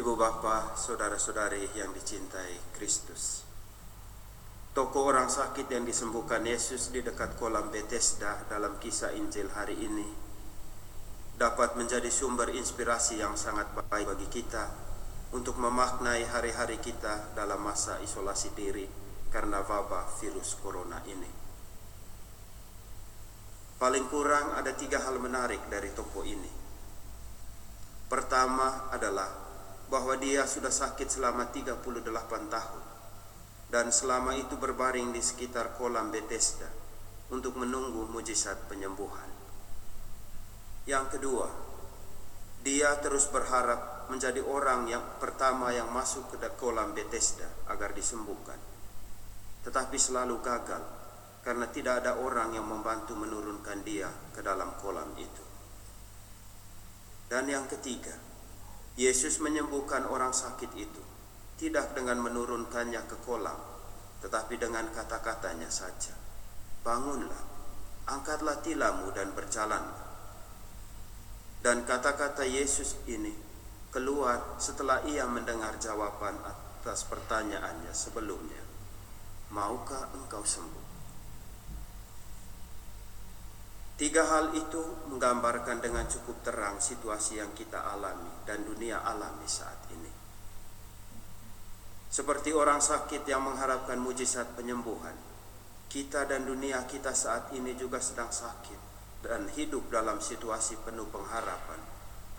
Ibu bapa, saudara-saudari yang dicintai Kristus. Toko orang sakit yang disembuhkan Yesus di dekat kolam Bethesda dalam kisah Injil hari ini dapat menjadi sumber inspirasi yang sangat baik bagi kita untuk memaknai hari-hari kita dalam masa isolasi diri karena wabah virus corona ini. Paling kurang ada tiga hal menarik dari toko ini. Pertama adalah bahwa dia sudah sakit selama 38 tahun dan selama itu berbaring di sekitar kolam Bethesda untuk menunggu mujizat penyembuhan. Yang kedua, dia terus berharap menjadi orang yang pertama yang masuk ke kolam Bethesda agar disembuhkan. Tetapi selalu gagal karena tidak ada orang yang membantu menurunkan dia ke dalam kolam itu. Dan yang ketiga, Yesus menyembuhkan orang sakit itu tidak dengan menurunkannya ke kolam, tetapi dengan kata-katanya saja. Bangunlah, angkatlah tilammu dan berjalanlah. Dan kata-kata Yesus ini keluar setelah ia mendengar jawaban atas pertanyaannya sebelumnya. Maukah engkau sembuh? Tiga hal itu menggambarkan dengan cukup terang situasi yang kita alami dan dunia alami saat ini. Seperti orang sakit yang mengharapkan mujizat penyembuhan, kita dan dunia kita saat ini juga sedang sakit dan hidup dalam situasi penuh pengharapan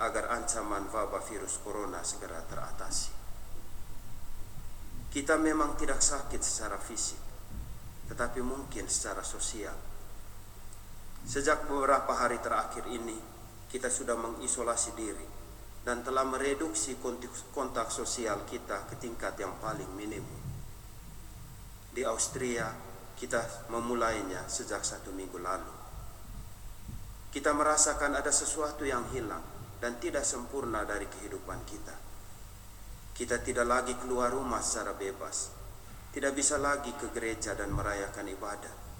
agar ancaman wabah virus corona segera teratasi. Kita memang tidak sakit secara fisik, tetapi mungkin secara sosial Sejak beberapa hari terakhir ini, kita sudah mengisolasi diri dan telah mereduksi kontak sosial kita ke tingkat yang paling minimum. Di Austria, kita memulainya sejak satu minggu lalu. Kita merasakan ada sesuatu yang hilang dan tidak sempurna dari kehidupan kita. Kita tidak lagi keluar rumah secara bebas, tidak bisa lagi ke gereja dan merayakan ibadah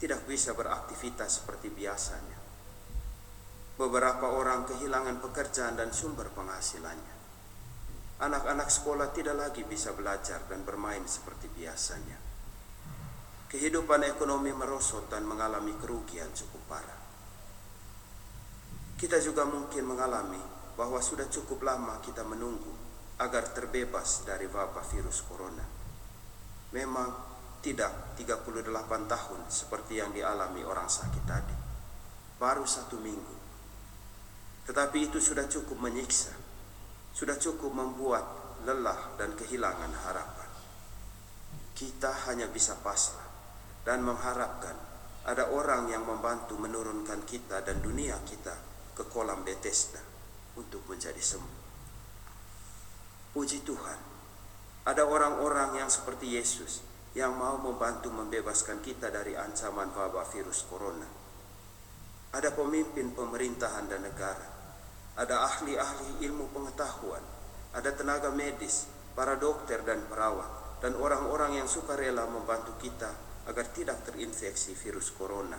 tidak bisa beraktivitas seperti biasanya. Beberapa orang kehilangan pekerjaan dan sumber penghasilannya. Anak-anak sekolah tidak lagi bisa belajar dan bermain seperti biasanya. Kehidupan ekonomi merosot dan mengalami kerugian cukup parah. Kita juga mungkin mengalami bahwa sudah cukup lama kita menunggu agar terbebas dari wabah virus corona. Memang tidak 38 tahun seperti yang dialami orang sakit tadi. Baru satu minggu. Tetapi itu sudah cukup menyiksa. Sudah cukup membuat lelah dan kehilangan harapan. Kita hanya bisa pasrah dan mengharapkan ada orang yang membantu menurunkan kita dan dunia kita ke kolam Bethesda untuk menjadi sembuh. Puji Tuhan, ada orang-orang yang seperti Yesus yang mau membantu membebaskan kita dari ancaman wabah virus corona. Ada pemimpin pemerintahan dan negara, ada ahli-ahli ilmu pengetahuan, ada tenaga medis, para dokter dan perawat, dan orang-orang yang suka rela membantu kita agar tidak terinfeksi virus corona,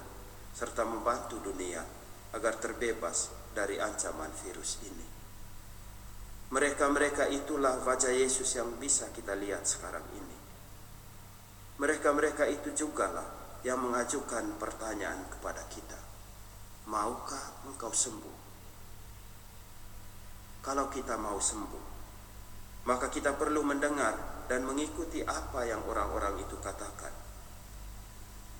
serta membantu dunia agar terbebas dari ancaman virus ini. Mereka-mereka itulah wajah Yesus yang bisa kita lihat sekarang ini. Mereka-mereka itu juga lah yang mengajukan pertanyaan kepada kita. Maukah engkau sembuh? Kalau kita mau sembuh, maka kita perlu mendengar dan mengikuti apa yang orang-orang itu katakan.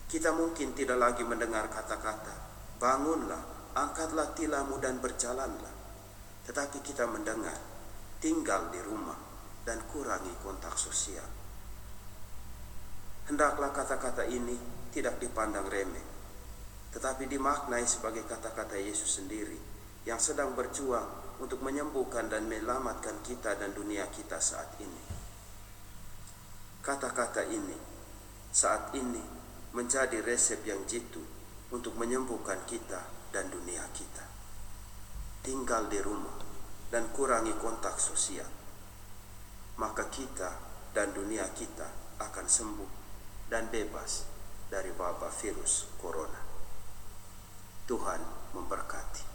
Kita mungkin tidak lagi mendengar kata-kata, bangunlah, angkatlah tilammu dan berjalanlah. Tetapi kita mendengar, tinggal di rumah dan kurangi kontak sosial. Hendaklah kata-kata ini tidak dipandang remeh, tetapi dimaknai sebagai kata-kata Yesus sendiri yang sedang berjuang untuk menyembuhkan dan menyelamatkan kita dan dunia kita saat ini. Kata-kata ini saat ini menjadi resep yang jitu untuk menyembuhkan kita dan dunia kita. Tinggal di rumah dan kurangi kontak sosial, maka kita dan dunia kita akan sembuh dan bebas dari wabah virus corona. Tuhan memberkati.